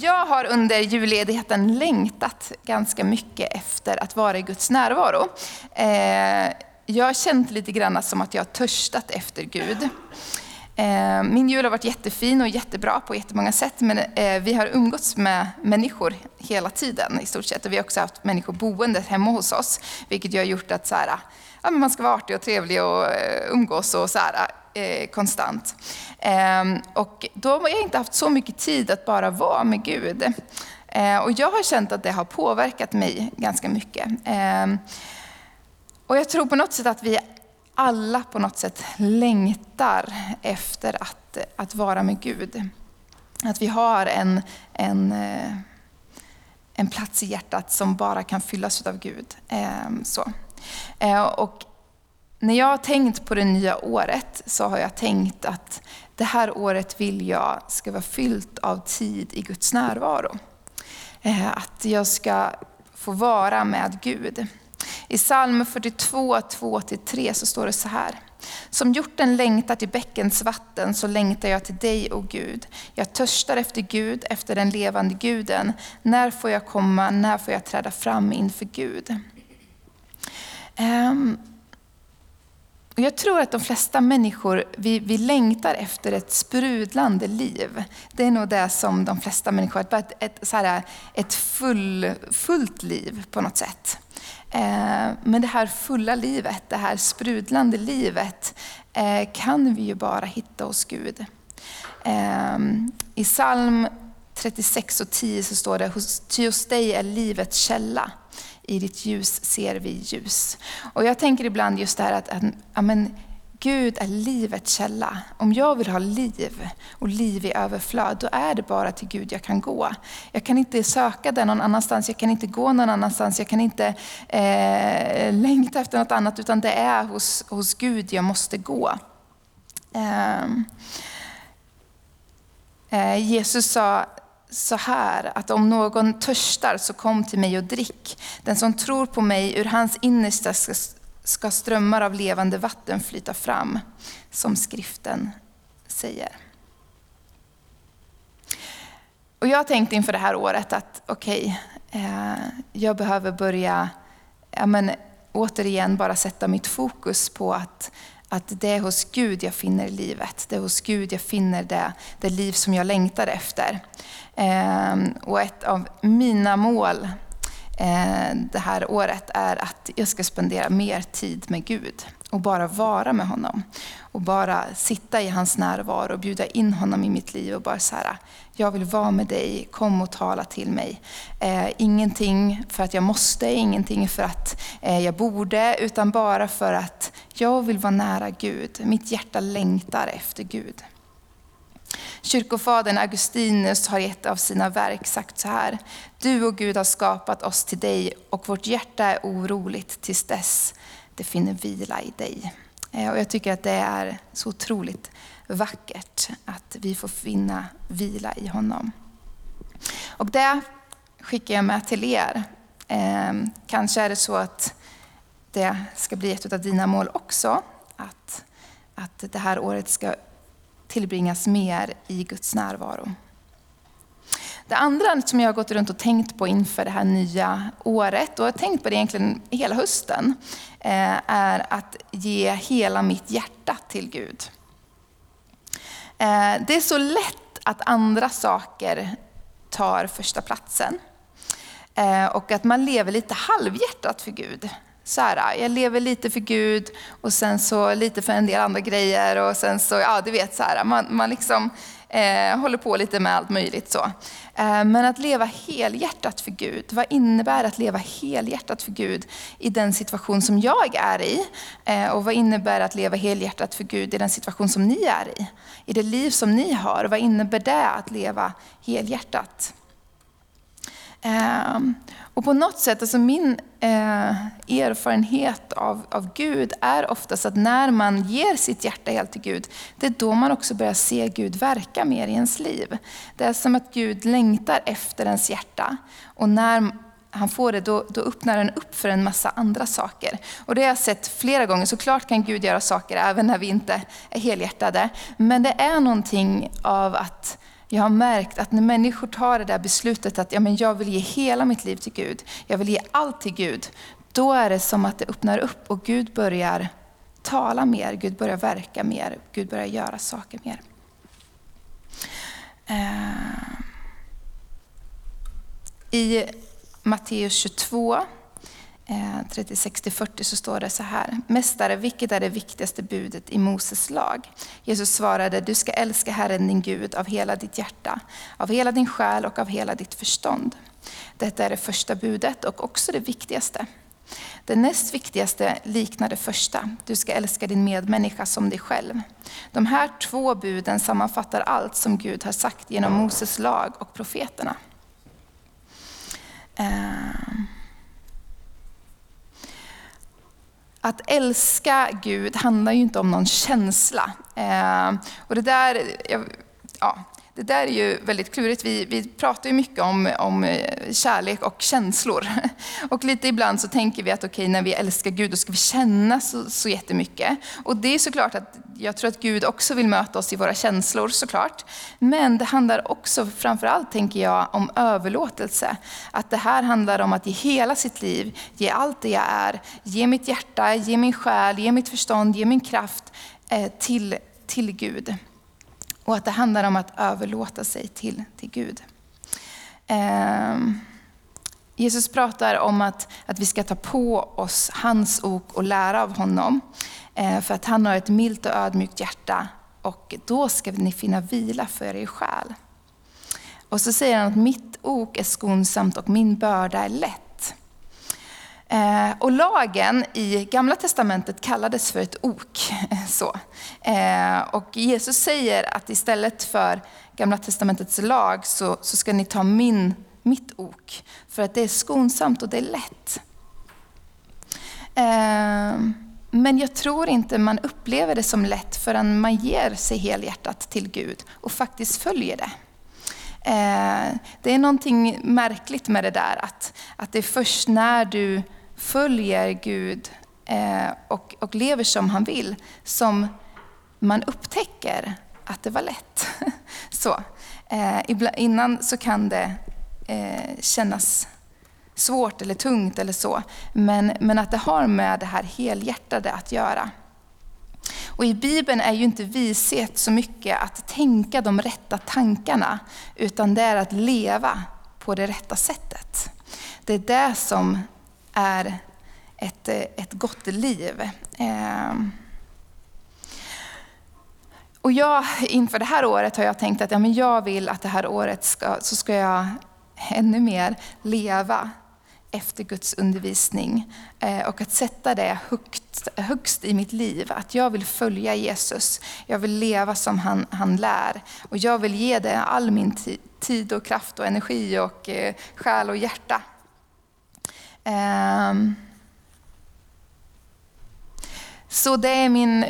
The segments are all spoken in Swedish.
Jag har under julledigheten längtat ganska mycket efter att vara i Guds närvaro. Eh, jag har känt lite grann som att jag har törstat efter Gud. Eh, min jul har varit jättefin och jättebra på jättemånga sätt, men eh, vi har umgåtts med människor hela tiden i stort sett. Och vi har också haft människor boende hemma hos oss, vilket har gjort att så här, ja, man ska vara artig och trevlig och umgås och så här, eh, konstant. Eh, och då har jag inte haft så mycket tid att bara vara med Gud. Eh, och jag har känt att det har påverkat mig ganska mycket. Ehm, och jag tror på något sätt att vi alla på något sätt längtar efter att, att vara med Gud. Att vi har en, en, eh, en plats i hjärtat som bara kan fyllas av Gud. Ehm, så. Eh, och när jag har tänkt på det nya året så har jag tänkt att det här året vill jag ska vara fyllt av tid i Guds närvaro. Eh, att jag ska få vara med Gud. I psalm 42, 2-3 så står det så här. Som hjorten längtar till bäckens vatten så längtar jag till dig, o Gud. Jag törstar efter Gud, efter den levande guden. När får jag komma, när får jag träda fram inför Gud? Um, och jag tror att de flesta människor, vi, vi längtar efter ett sprudlande liv. Det är nog det som de flesta människor, ett, ett, så här, ett full, fullt liv på något sätt. Eh, men det här fulla livet, det här sprudlande livet, eh, kan vi ju bara hitta hos Gud. Eh, I psalm 36 och 10 så står det, ty hos dig är livets källa i ditt ljus ser vi ljus. Och jag tänker ibland just det här att, att ja, men, Gud är livets källa. Om jag vill ha liv och liv i överflöd, då är det bara till Gud jag kan gå. Jag kan inte söka det någon annanstans, jag kan inte gå någon annanstans, jag kan inte eh, längta efter något annat, utan det är hos, hos Gud jag måste gå. Eh, eh, Jesus sa så här, att om någon törstar så kom till mig och drick. Den som tror på mig, ur hans innersta ska, ska strömmar av levande vatten flyta fram, som skriften säger. Och jag tänkte inför det här året att okej, okay, eh, jag behöver börja, ja men, återigen bara sätta mitt fokus på att att det är hos Gud jag finner livet. Det är hos Gud jag finner det, det liv som jag längtar efter. Ehm, och ett av mina mål Eh, det här året är att jag ska spendera mer tid med Gud och bara vara med honom. Och bara sitta i hans närvaro och bjuda in honom i mitt liv och bara så här, jag vill vara med dig, kom och tala till mig. Eh, ingenting för att jag måste, ingenting för att eh, jag borde, utan bara för att jag vill vara nära Gud. Mitt hjärta längtar efter Gud. Kyrkofadern Augustinus har i ett av sina verk sagt så här. Du och Gud har skapat oss till dig och vårt hjärta är oroligt tills dess det finner vila i dig. Eh, och jag tycker att det är så otroligt vackert att vi får finna vila i honom. Och det skickar jag med till er. Ehm, kanske är det så att det ska bli ett av dina mål också. Att, att det här året ska tillbringas mer i Guds närvaro. Det andra som jag har gått runt och tänkt på inför det här nya året, och jag har tänkt på det egentligen hela hösten, eh, är att ge hela mitt hjärta till Gud. Eh, det är så lätt att andra saker tar första platsen. Eh, och att man lever lite halvhjärtat för Gud så här, ah, jag lever lite för Gud och sen så lite för en del andra grejer och sen så, ja du vet så här, man, man liksom eh, håller på lite med allt möjligt så. Eh, men att leva helhjärtat för Gud, vad innebär att leva helhjärtat för Gud i den situation som jag är i? Eh, och vad innebär att leva helhjärtat för Gud i den situation som ni är i? I det liv som ni har, vad innebär det att leva helhjärtat? Eh, och på något sätt, alltså min eh, erfarenhet av, av Gud är oftast att när man ger sitt hjärta helt till Gud, det är då man också börjar se Gud verka mer i ens liv. Det är som att Gud längtar efter ens hjärta. Och när han får det, då, då öppnar den upp för en massa andra saker. Och det har jag sett flera gånger. Såklart kan Gud göra saker även när vi inte är helhjärtade. Men det är någonting av att jag har märkt att när människor tar det där beslutet att ja, men jag vill ge hela mitt liv till Gud, jag vill ge allt till Gud, då är det som att det öppnar upp och Gud börjar tala mer, Gud börjar verka mer, Gud börjar göra saker mer. Eh, I Matteus 22 Eh, 36-40 så står det så här. Mästare, vilket är det viktigaste budet i Moses lag? Jesus svarade, du ska älska Herren din Gud av hela ditt hjärta, av hela din själ och av hela ditt förstånd. Detta är det första budet och också det viktigaste. Det näst viktigaste liknar det första. Du ska älska din medmänniska som dig själv. De här två buden sammanfattar allt som Gud har sagt genom Moses lag och profeterna. Uh. Att älska Gud handlar ju inte om någon känsla. Eh, och det där, ja, det där är ju väldigt klurigt. Vi, vi pratar ju mycket om, om eh, kärlek och känslor. Och lite ibland så tänker vi att okej, okay, när vi älskar Gud då ska vi känna så, så jättemycket. Och det är såklart att jag tror att Gud också vill möta oss i våra känslor såklart. Men det handlar också framförallt, tänker jag, om överlåtelse. Att det här handlar om att ge hela sitt liv, ge allt det jag är, ge mitt hjärta, ge min själ, ge mitt förstånd, ge min kraft eh, till, till Gud. Och att det handlar om att överlåta sig till, till Gud. Eh, Jesus pratar om att, att vi ska ta på oss hans ok och lära av honom. Eh, för att han har ett milt och ödmjukt hjärta och då ska ni finna vila för er själ. Och så säger han att mitt ok är skonsamt och min börda är lätt. Eh, och lagen i Gamla Testamentet kallades för ett ok. Så. Eh, och Jesus säger att istället för Gamla Testamentets lag så, så ska ni ta min, mitt ok. För att det är skonsamt och det är lätt. Eh, men jag tror inte man upplever det som lätt förrän man ger sig helhjärtat till Gud och faktiskt följer det. Eh, det är någonting märkligt med det där, att, att det är först när du följer Gud eh, och, och lever som han vill, som man upptäcker att det var lätt. Så, eh, innan så kan det eh, kännas svårt eller tungt eller så. Men, men att det har med det här helhjärtade att göra. Och I Bibeln är ju inte vishet så mycket att tänka de rätta tankarna, utan det är att leva på det rätta sättet. Det är det som är ett, eh, ett gott liv. Ehm. Och jag, inför det här året har jag tänkt att ja, men jag vill att det här året ska, så ska jag ännu mer leva efter Guds undervisning eh, och att sätta det högt, högst i mitt liv. Att jag vill följa Jesus, jag vill leva som han, han lär och jag vill ge det all min tid och kraft och energi och eh, själ och hjärta. Um, Så det är min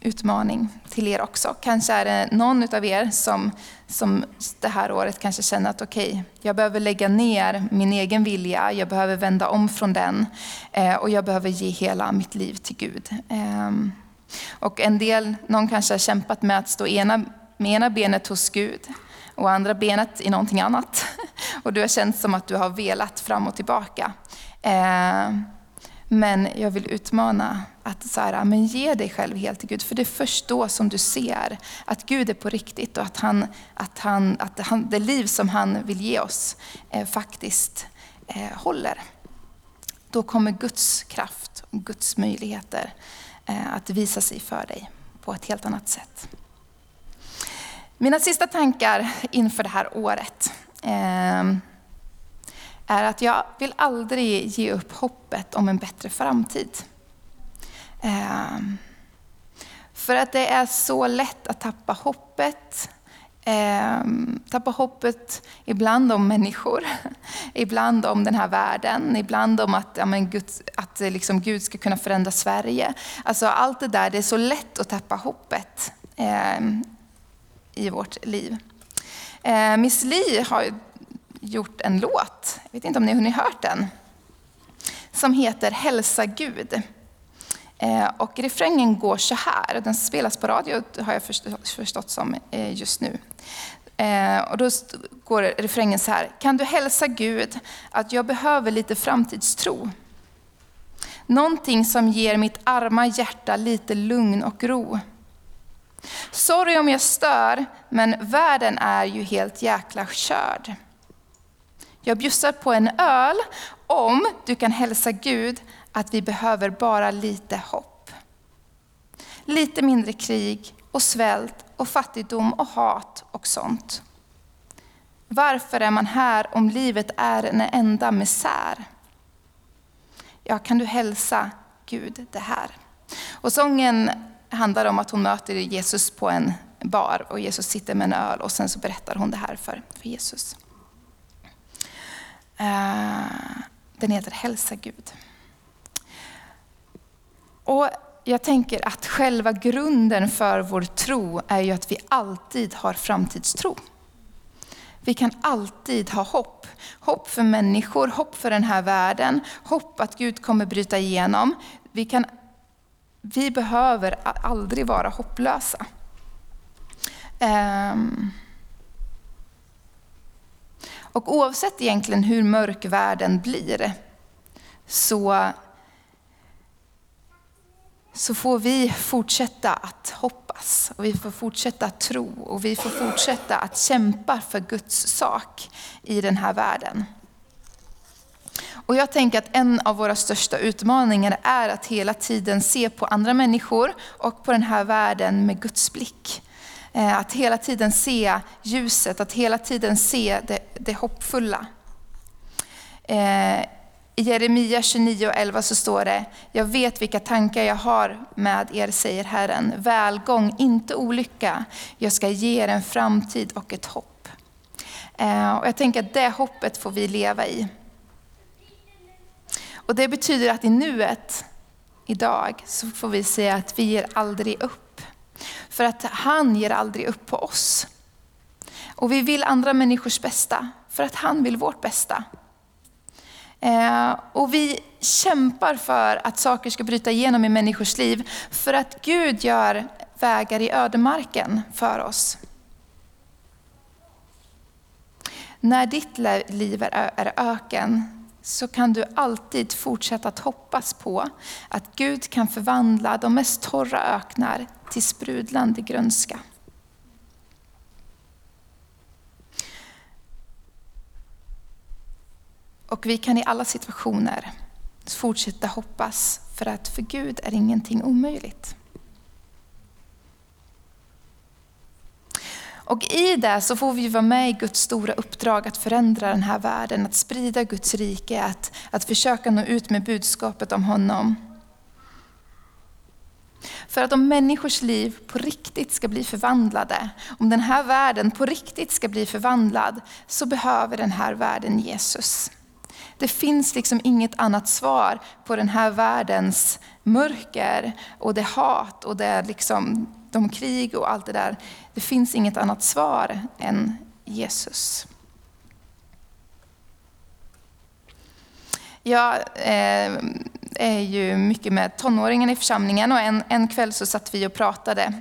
utmaning till er också. Kanske är det någon av er som, som det här året kanske känner att okej, okay, jag behöver lägga ner min egen vilja, jag behöver vända om från den eh, och jag behöver ge hela mitt liv till Gud. Eh, och en del, någon kanske har kämpat med att stå ena, med ena benet hos Gud och andra benet i någonting annat. Och du har känt som att du har velat fram och tillbaka. Eh, men jag vill utmana att så här, men ge dig själv helt till Gud. För det är först då som du ser att Gud är på riktigt och att, han, att, han, att han, det liv som han vill ge oss eh, faktiskt eh, håller. Då kommer Guds kraft och Guds möjligheter eh, att visa sig för dig på ett helt annat sätt. Mina sista tankar inför det här året. Ehm, är att jag vill aldrig ge upp hoppet om en bättre framtid. Ehm, för att det är så lätt att tappa hoppet. Ehm, tappa hoppet ibland om människor, ibland om den här världen, ibland om att, ja, men Gud, att eh, liksom Gud ska kunna förändra Sverige. Alltså allt det där, det är så lätt att tappa hoppet i vårt liv. Eh, Miss Li har gjort en låt, jag vet inte om ni har hunnit hört den, som heter Hälsa Gud. Eh, och refrängen går så här, den spelas på radio har jag förstått som eh, just nu. Eh, och då går refrängen så här. Kan du hälsa Gud att jag behöver lite framtidstro? Någonting som ger mitt arma hjärta lite lugn och ro. Sorry om jag stör, men världen är ju helt jäkla körd. Jag bjussar på en öl om du kan hälsa Gud att vi behöver bara lite hopp. Lite mindre krig och svält och fattigdom och hat och sånt. Varför är man här om livet är en enda misär? Ja, kan du hälsa Gud det här? Och sången handlar om att hon möter Jesus på en bar och Jesus sitter med en öl och sen så berättar hon det här för, för Jesus. Eh, den heter Hälsa Gud. Och jag tänker att själva grunden för vår tro är ju att vi alltid har framtidstro. Vi kan alltid ha hopp. Hopp för människor, hopp för den här världen, hopp att Gud kommer bryta igenom. Vi, kan, vi behöver aldrig vara hopplösa. Ehm. Och oavsett egentligen hur mörk världen blir, så så får vi fortsätta att hoppas och vi får fortsätta att tro och vi får fortsätta att kämpa för Guds sak i den här världen. Och jag tänker att en av våra största utmaningar är att hela tiden se på andra människor och på den här världen med Guds blick. Eh, att hela tiden se ljuset, att hela tiden se det, det hoppfulla. Eh, I Jeremia 29 och 11 så står det, jag vet vilka tankar jag har med er, säger Herren. Välgång, inte olycka. Jag ska ge er en framtid och ett hopp. Eh, och jag tänker att det hoppet får vi leva i. Och det betyder att i nuet, idag, så får vi säga att vi ger aldrig upp. För att han ger aldrig upp på oss. Och vi vill andra människors bästa, för att han vill vårt bästa. Eh, och vi kämpar för att saker ska bryta igenom i människors liv, för att Gud gör vägar i ödemarken för oss. När ditt liv är öken så kan du alltid fortsätta att hoppas på att Gud kan förvandla de mest torra öknar till sprudlande grönska. Och vi kan i alla situationer fortsätta hoppas för att för Gud är ingenting omöjligt. Och i det så får vi vara med i Guds stora uppdrag att förändra den här världen, att sprida Guds rike, att, att försöka nå ut med budskapet om honom. För att om människors liv på riktigt ska bli förvandlade, om den här världen på riktigt ska bli förvandlad, så behöver den här världen Jesus. Det finns liksom inget annat svar på den här världens mörker och det hat och det liksom, de krig och allt det där. Det finns inget annat svar än Jesus. Jag eh, är ju mycket med tonåringarna i församlingen och en, en kväll så satt vi och pratade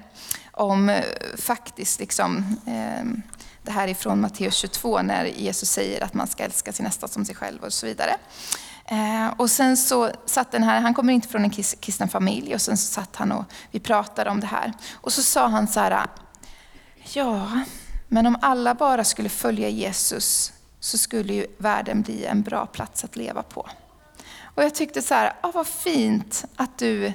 om eh, faktiskt liksom, eh, det här är från Matteus 22 när Jesus säger att man ska älska sin nästa som sig själv och så vidare. Eh, och sen så satt den här, han kommer inte från en kristen familj, och sen så satt han och vi pratade om det här. Och så sa han så här, ja, men om alla bara skulle följa Jesus så skulle ju världen bli en bra plats att leva på. Och jag tyckte så här, ah, vad fint att du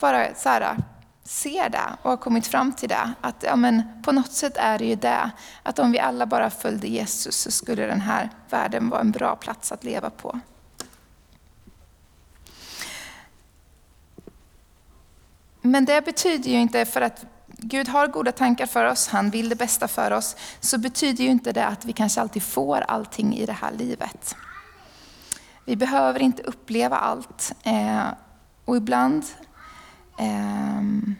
bara så här, ser det och har kommit fram till det. Att ja, men på något sätt är det ju det, att om vi alla bara följde Jesus så skulle den här världen vara en bra plats att leva på. Men det betyder ju inte, för att Gud har goda tankar för oss, han vill det bästa för oss, så betyder ju inte det att vi kanske alltid får allting i det här livet. Vi behöver inte uppleva allt. Eh, och ibland ehm,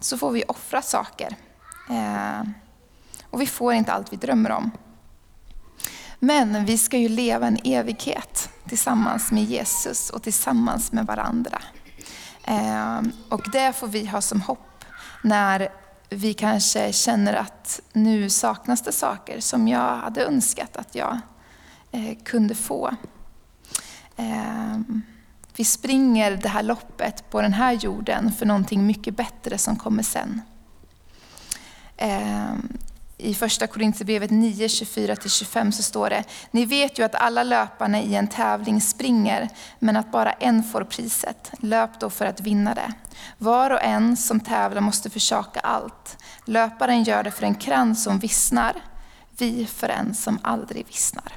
så får vi offra saker. Eh, och vi får inte allt vi drömmer om. Men vi ska ju leva en evighet tillsammans med Jesus och tillsammans med varandra. Ehm, och det får vi ha som hopp när vi kanske känner att nu saknas det saker som jag hade önskat att jag eh, kunde få. Ehm, vi springer det här loppet på den här jorden för någonting mycket bättre som kommer sen. Ehm, i första Korintierbrevet 9, 24-25 så står det, ni vet ju att alla löparna i en tävling springer, men att bara en får priset. Löp då för att vinna det. Var och en som tävlar måste försaka allt. Löparen gör det för en krans som vissnar, vi för en som aldrig vissnar.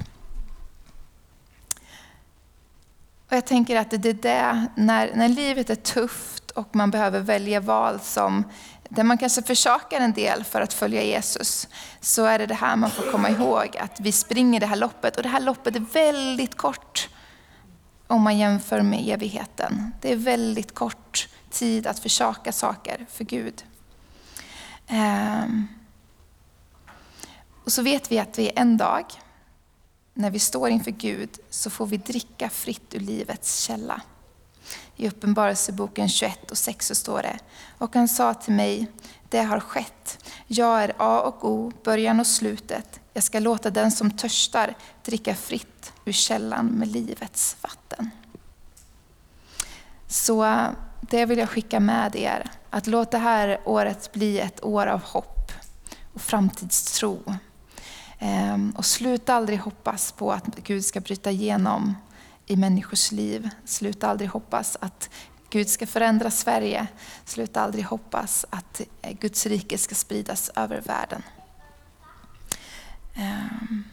Och jag tänker att det är det, när, när livet är tufft och man behöver välja val som där man kanske försakar en del för att följa Jesus, så är det det här man får komma ihåg, att vi springer det här loppet. Och det här loppet är väldigt kort om man jämför med evigheten. Det är väldigt kort tid att försaka saker för Gud. Ehm. Och så vet vi att vi en dag, när vi står inför Gud, så får vi dricka fritt ur livets källa. I Uppenbarelseboken 21 och 6 så står det, och han sa till mig, det har skett. Jag är A och O, början och slutet. Jag ska låta den som törstar dricka fritt ur källan med livets vatten. Så det vill jag skicka med er, att låt det här året bli ett år av hopp och framtidstro. Ehm, och sluta aldrig hoppas på att Gud ska bryta igenom i människors liv. Sluta aldrig hoppas att Gud ska förändra Sverige. Sluta aldrig hoppas att eh, Guds rike ska spridas över världen. Ehm,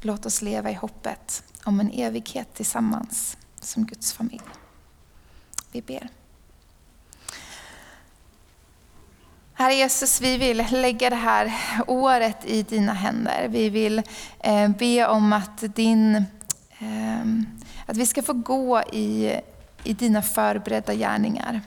låt oss leva i hoppet om en evighet tillsammans som Guds familj. Vi ber. Herre Jesus, vi vill lägga det här året i dina händer. Vi vill eh, be om att din Ehm, att vi ska få gå i, i dina förberedda gärningar.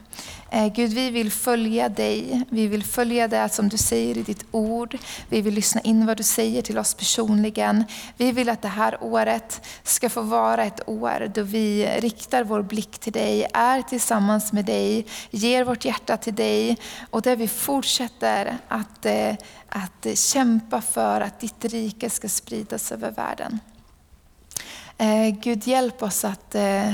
Eh, Gud, vi vill följa dig. Vi vill följa det som du säger i ditt ord. Vi vill lyssna in vad du säger till oss personligen. Vi vill att det här året ska få vara ett år då vi riktar vår blick till dig, är tillsammans med dig, ger vårt hjärta till dig och där vi fortsätter att, eh, att kämpa för att ditt rike ska spridas över världen. Eh, Gud hjälp oss att, eh,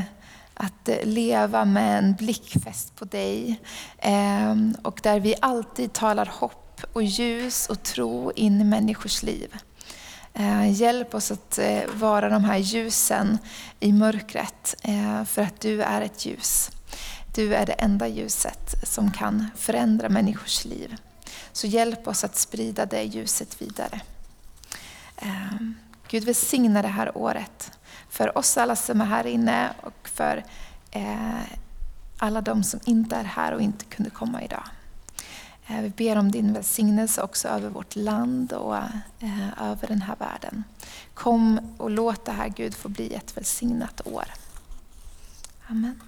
att leva med en blick fäst på dig. Eh, och där vi alltid talar hopp och ljus och tro in i människors liv. Eh, hjälp oss att eh, vara de här ljusen i mörkret, eh, för att du är ett ljus. Du är det enda ljuset som kan förändra människors liv. Så hjälp oss att sprida det ljuset vidare. Ehm, Gud välsigna det här året för oss alla som är här inne och för eh, alla de som inte är här och inte kunde komma idag. Eh, vi ber om din välsignelse också över vårt land och eh, över den här världen. Kom och låt det här Gud få bli ett välsignat år. Amen.